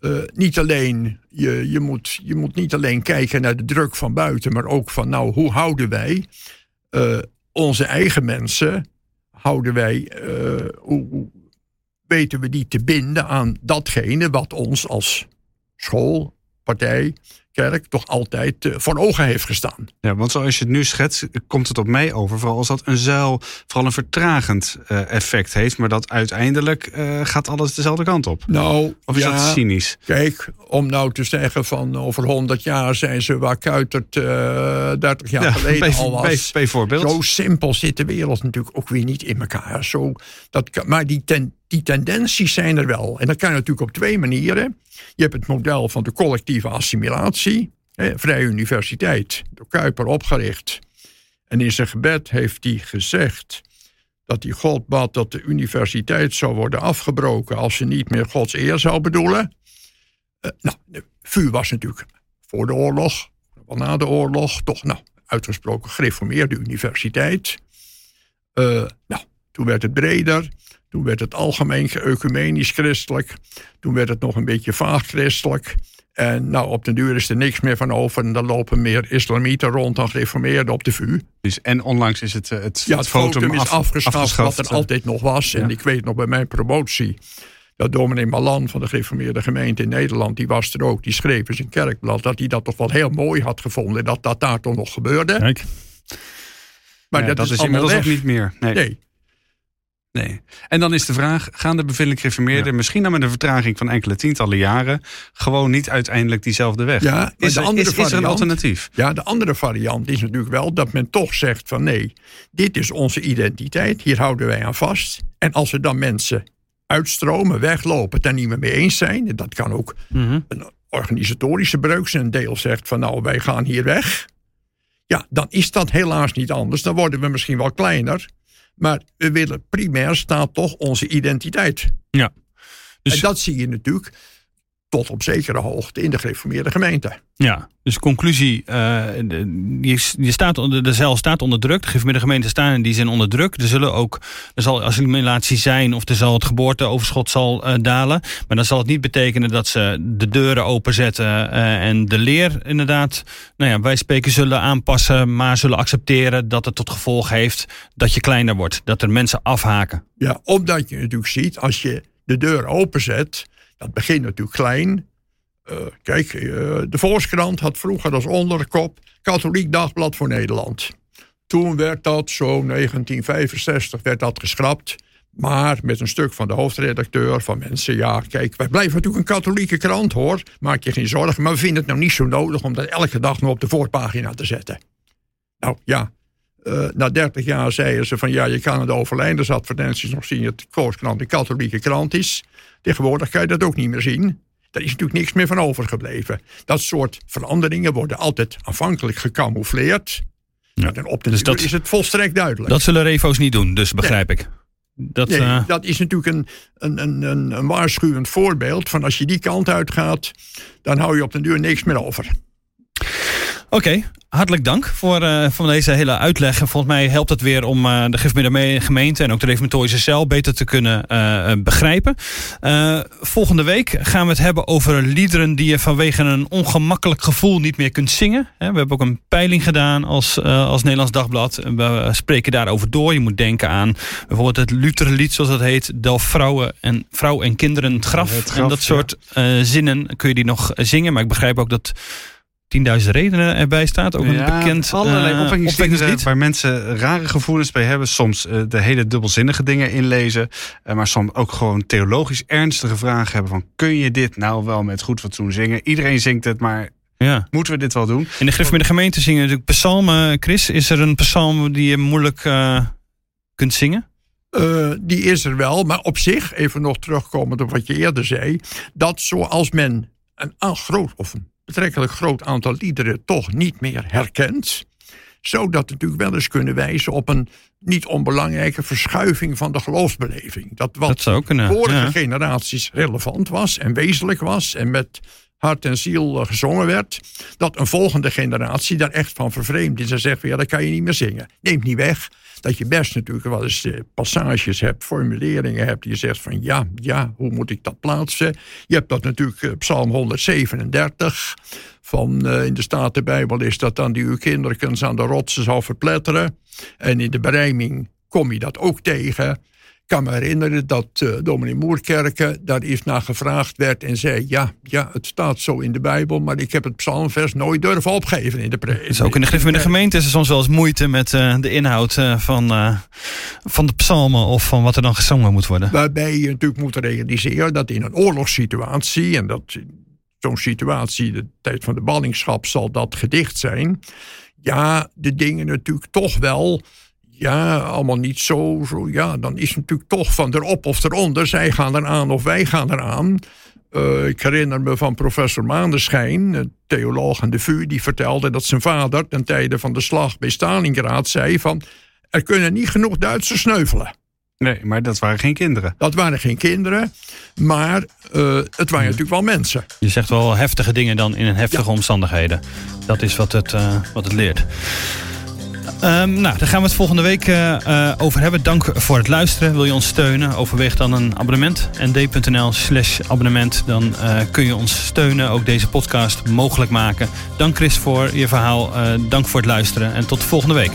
uh, niet alleen, je, je, moet, je moet niet alleen kijken naar de druk van buiten, maar ook van, nou, hoe houden wij uh, onze eigen mensen, houden wij, hoe weten we die te binden aan datgene wat ons als school, partij, kerk toch altijd uh, voor ogen heeft gestaan. Ja, want zoals je het nu schetst, komt het op mij over, vooral als dat een zuil vooral een vertragend uh, effect heeft, maar dat uiteindelijk uh, gaat alles dezelfde kant op. Nou, of is ja, dat cynisch? Kijk, om nou te zeggen van over 100 jaar zijn ze waar Kuitert 30 jaar ja, geleden bij, al was. Bijvoorbeeld. Zo simpel zit de wereld natuurlijk ook weer niet in elkaar. Zo, dat, maar die, ten, die tendenties zijn er wel. En dat kan je natuurlijk op twee manieren. Je hebt het model van de collectieve assimilatie. Vrije Universiteit, door Kuiper opgericht. En in zijn gebed heeft hij gezegd dat hij God bad dat de universiteit zou worden afgebroken als ze niet meer Gods eer zou bedoelen. Uh, nou, de VU was natuurlijk voor de oorlog, wel na de oorlog, toch nou, uitgesproken gereformeerde universiteit. Uh, nou, toen werd het breder. Toen werd het algemeen ecumenisch christelijk. Toen werd het nog een beetje vaag christelijk. En nou, op den duur is er niks meer van over. En dan lopen meer islamieten rond dan gereformeerden op de VU. Dus, en onlangs is het, eh, het, ja, het, fotum, is afgeschaft, wat er eh. altijd nog was. En ik weet nog bij mijn promotie... dat dominee Malan van de gereformeerde gemeente in Nederland... die was er ook, die schreef in zijn kerkblad... dat hij dat toch wel heel mooi had gevonden... dat dat daar toch nog gebeurde. Kijk. Maar dat, is, is inmiddels ook niet meer. Nee. nee. Nee. En dan is de vraag: gaan de bevindelijk gereformeerden, misschien dan met een vertraging van enkele tientallen jaren, gewoon niet uiteindelijk diezelfde weg? Ja, is, de er, andere is, is er een alternatief? Ja, de andere variant is natuurlijk wel dat men toch zegt: van nee, dit is onze identiteit, hier houden wij aan vast. En als er dan mensen uitstromen, weglopen, het daar niet meer mee eens zijn, en dat kan ook Mhm. een organisatorische breuk zijn, een deel zegt van nou, wij gaan hier weg. Ja, dan is dat helaas niet anders. Dan worden we misschien wel kleiner. Maar we willen primair staat toch onze identiteit. Ja. Dus, En dat zie je natuurlijk tot op zekere hoogte in de gereformeerde gemeente. ja, dus conclusie, de- je, je staat onder, de zeil staat onder druk. De gereformeerde gemeenten staan in die zin onder druk. Er, zullen ook, er zal assimilatie zijn of er zal het geboorteoverschot zal eh, dalen. Maar dan zal het niet betekenen dat ze de deuren openzetten eh, en de leer inderdaad, nou ja, wij spreken zullen aanpassen, maar zullen accepteren dat het tot gevolg heeft dat je kleiner wordt. Dat er mensen afhaken. Ja, omdat je natuurlijk ziet, als je de deur openzet, dat begint natuurlijk klein. Eh, kijk, eh, de Volkskrant had vroeger als onderkop Katholiek Dagblad voor Nederland. Toen werd dat, zo 1965, werd dat geschrapt. Maar met een stuk van de hoofdredacteur van mensen, ja, kijk, wij blijven natuurlijk een katholieke krant hoor. Maak je geen zorgen, maar we vinden het nou niet zo nodig om dat elke dag nog op de voorpagina te zetten. Nou ja, eh, na 30 jaar zeiden ze van ja, je kan de overlijdensadvertenties nog zien dat de Volkskrant een katholieke krant is. Tegenwoordig kan je dat ook niet meer zien. Daar is natuurlijk niks meer van overgebleven. Dat soort veranderingen worden altijd aanvankelijk gecamoufleerd. Ja. En op de Dus dat- is het volstrekt duidelijk. Dat zullen refo's niet doen, dus begrijp ik. Dat, Nee, eh, dat is natuurlijk een, een, een, een, een waarschuwend voorbeeld van als je die kant uitgaat, dan hou je op den duur niks meer over. Oké, hartelijk dank voor, uh, voor deze hele uitleg. volgens mij helpt het weer om uh, de gemeente en ook de reformatorische cel beter te kunnen uh, begrijpen. volgende week gaan we het hebben over liederen die je vanwege een ongemakkelijk gevoel niet meer kunt zingen. we hebben ook een peiling gedaan als, als Nederlands Dagblad. We spreken daarover door. Je moet denken aan bijvoorbeeld het Lutherlied, zoals dat heet. Del vrouwen en, vrouw en kinderen het graf. Het graf en dat soort zinnen kun je die nog zingen. Maar ik begrijp ook dat 10.000 redenen erbij staat. Ook een bekend allerlei uh, waar mensen rare gevoelens bij hebben. Soms uh, de hele dubbelzinnige dingen inlezen. Uh, maar soms ook gewoon theologisch ernstige vragen hebben. Van kun je dit nou wel met goed fatsoen zingen? Iedereen zingt het, maar ja. Moeten we dit wel doen? In de Griff met de gemeente zingen natuurlijk psalmen. Chris, is er een psalm die je moeilijk kunt zingen? die is er wel, maar op zich, even nog terugkomend op wat je eerder zei, dat zoals men een groot of een betrekkelijk groot aantal liederen toch niet meer herkent. Zou dat natuurlijk wel eens kunnen wijzen op een niet onbelangrijke verschuiving van de geloofsbeleving. Dat wat dat vorige generaties relevant was en wezenlijk was en met hart en ziel eh, gezongen werd, dat een volgende generatie daar echt van vervreemd is en zegt van ja, dat kan je niet meer zingen. Neemt niet weg dat je best natuurlijk wel eens eh, passages hebt, formuleringen hebt, die je zegt van ja, ja, hoe moet ik dat plaatsen? Je hebt dat natuurlijk uh, Psalm 137 van in de Statenbijbel is dat dan die uw kinderkens aan de rotsen zal verpletteren. En in de berijming kom je dat ook tegen kan me herinneren dat uh, dominee Moerkerke daar eens naar gevraagd werd en zei: ja, ja, het staat zo in de Bijbel, maar ik heb het psalmvers nooit durven opgeven in de preek. Dus ook in de Griff de gemeente is er soms wel eens moeite met uh, de inhoud uh, van, van de psalmen of van wat er dan gezongen moet worden. Waarbij je natuurlijk moet realiseren dat in een oorlogssituatie, en dat zo'n situatie, de tijd van de ballingschap, zal dat gedicht zijn. Ja, de dingen natuurlijk toch wel ja, allemaal niet zo, zo. Ja, dan is het natuurlijk toch van erop of eronder. Zij gaan eraan of wij gaan eraan. Uh, ik herinner me van professor Maanderschijn, theoloog aan de VU, die vertelde dat zijn vader ten tijde van de slag bij Stalingrad zei van er kunnen niet genoeg Duitsers sneuvelen. Nee, maar dat waren geen kinderen. Dat waren geen kinderen, maar uh, het waren natuurlijk wel mensen. Je zegt wel heftige dingen dan in heftige omstandigheden. Dat is wat het, uh, wat het leert. Um, nou, daar gaan we het volgende week uh, over hebben. Dank voor het luisteren. Wil je ons steunen? Overweeg dan een abonnement. nd.nl slash abonnement. Dan uh, kun je ons steunen. Ook deze podcast mogelijk maken. Dank Chris voor je verhaal. dank voor het luisteren. En tot volgende week.